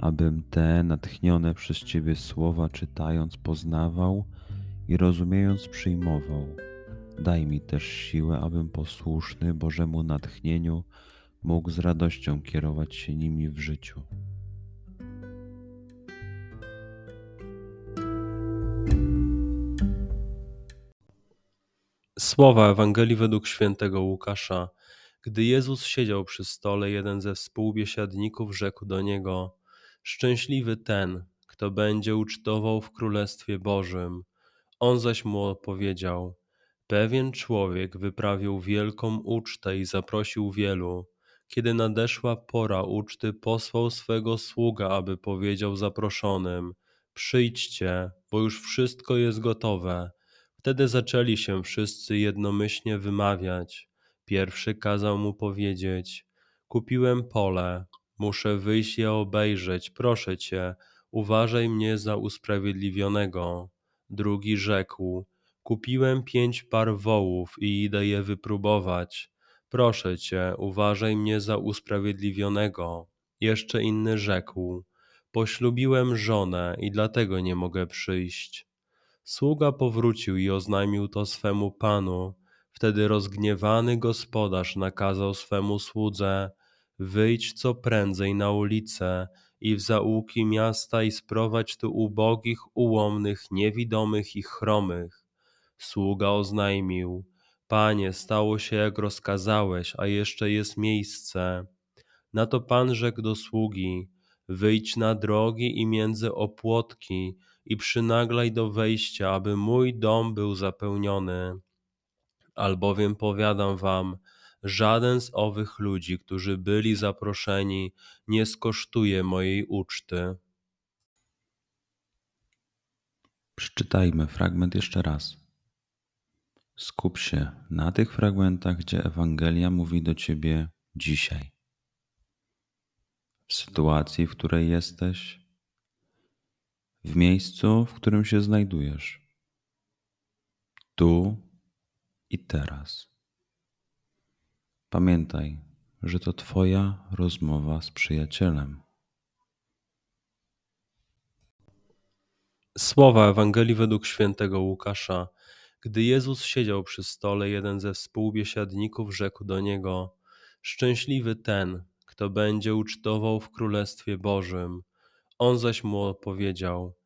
abym te natchnione przez Ciebie słowa czytając poznawał i rozumiejąc przyjmował. Daj mi też siłę, abym posłuszny Bożemu natchnieniu mógł z radością kierować się nimi w życiu. Słowa Ewangelii według świętego Łukasza. Gdy Jezus siedział przy stole, jeden ze współbiesiadników rzekł do niego: Szczęśliwy ten, kto będzie ucztował w Królestwie Bożym. On zaś mu odpowiedział: Pewien człowiek wyprawił wielką ucztę i zaprosił wielu. Kiedy nadeszła pora uczty, posłał swego sługa, aby powiedział zaproszonym: Przyjdźcie, bo już wszystko jest gotowe. Wtedy zaczęli się wszyscy jednomyślnie wymawiać. Pierwszy kazał mu powiedzieć: Kupiłem pole, Muszę wyjść je obejrzeć, proszę cię, uważaj mnie za usprawiedliwionego. Drugi rzekł: Kupiłem pięć par wołów i idę je wypróbować. Proszę cię, uważaj mnie za usprawiedliwionego. Jeszcze inny rzekł: Poślubiłem żonę i dlatego nie mogę przyjść. Sługa powrócił i oznajmił to swemu panu. Wtedy rozgniewany gospodarz nakazał swemu słudze: Wyjdź co prędzej na ulice i w zaułki miasta i sprowadź tu ubogich, ułomnych, niewidomych i chromych. Sługa oznajmił, Panie, stało się jak rozkazałeś, a jeszcze jest miejsce. Na to Pan rzekł do sługi, wyjdź na drogi i między opłotki i przynaglaj do wejścia, aby mój dom był zapełniony. Albowiem powiadam wam, Żaden z owych ludzi, którzy byli zaproszeni, nie skosztuje mojej uczty. Przeczytajmy fragment jeszcze raz. Skup się na tych fragmentach, gdzie Ewangelia mówi do ciebie dzisiaj. W sytuacji, w której jesteś, w miejscu, w którym się znajdujesz, tu i teraz. Pamiętaj, że to Twoja rozmowa z przyjacielem. Słowa Ewangelii według świętego Łukasza. Gdy Jezus siedział przy stole, jeden ze współbiesiadników rzekł do niego: Szczęśliwy ten, kto będzie ucztował w Królestwie Bożym. On zaś mu odpowiedział: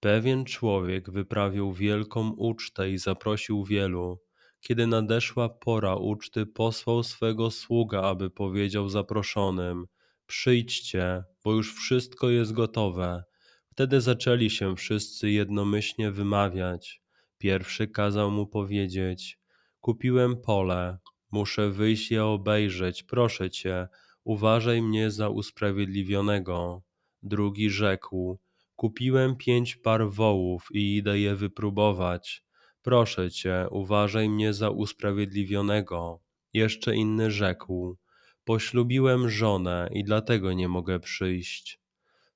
Pewien człowiek wyprawił wielką ucztę i zaprosił wielu. Kiedy nadeszła pora uczty, posłał swego sługa, aby powiedział zaproszonym: Przyjdźcie, bo już wszystko jest gotowe. Wtedy zaczęli się wszyscy jednomyślnie wymawiać. Pierwszy kazał mu powiedzieć: Kupiłem pole, muszę wyjść je obejrzeć, proszę cię, uważaj mnie za usprawiedliwionego. Drugi rzekł: Kupiłem pięć par wołów i idę je wypróbować. Proszę cię, uważaj mnie za usprawiedliwionego. Jeszcze inny rzekł: Poślubiłem żonę i dlatego nie mogę przyjść.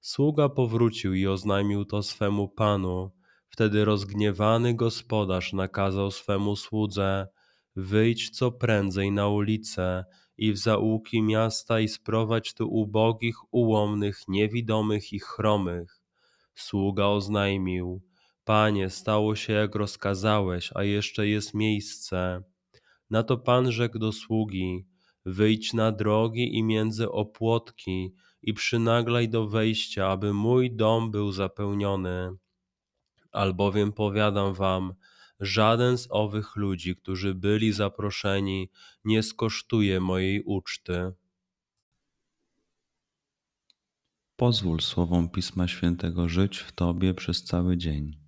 Sługa powrócił i oznajmił to swemu panu. Wtedy rozgniewany gospodarz nakazał swemu słudze: Wyjdź co prędzej na ulice i w zaułki miasta i sprowadź tu ubogich, ułomnych, niewidomych i chromych. Sługa oznajmił: Panie, stało się jak rozkazałeś, a jeszcze jest miejsce. Na to Pan rzekł do sługi: Wyjdź na drogi i między opłotki i przynaglaj do wejścia, aby mój dom był zapełniony. Albowiem powiadam wam, żaden z owych ludzi, którzy byli zaproszeni, nie skosztuje mojej uczty. Pozwól słowom Pisma Świętego żyć w Tobie przez cały dzień.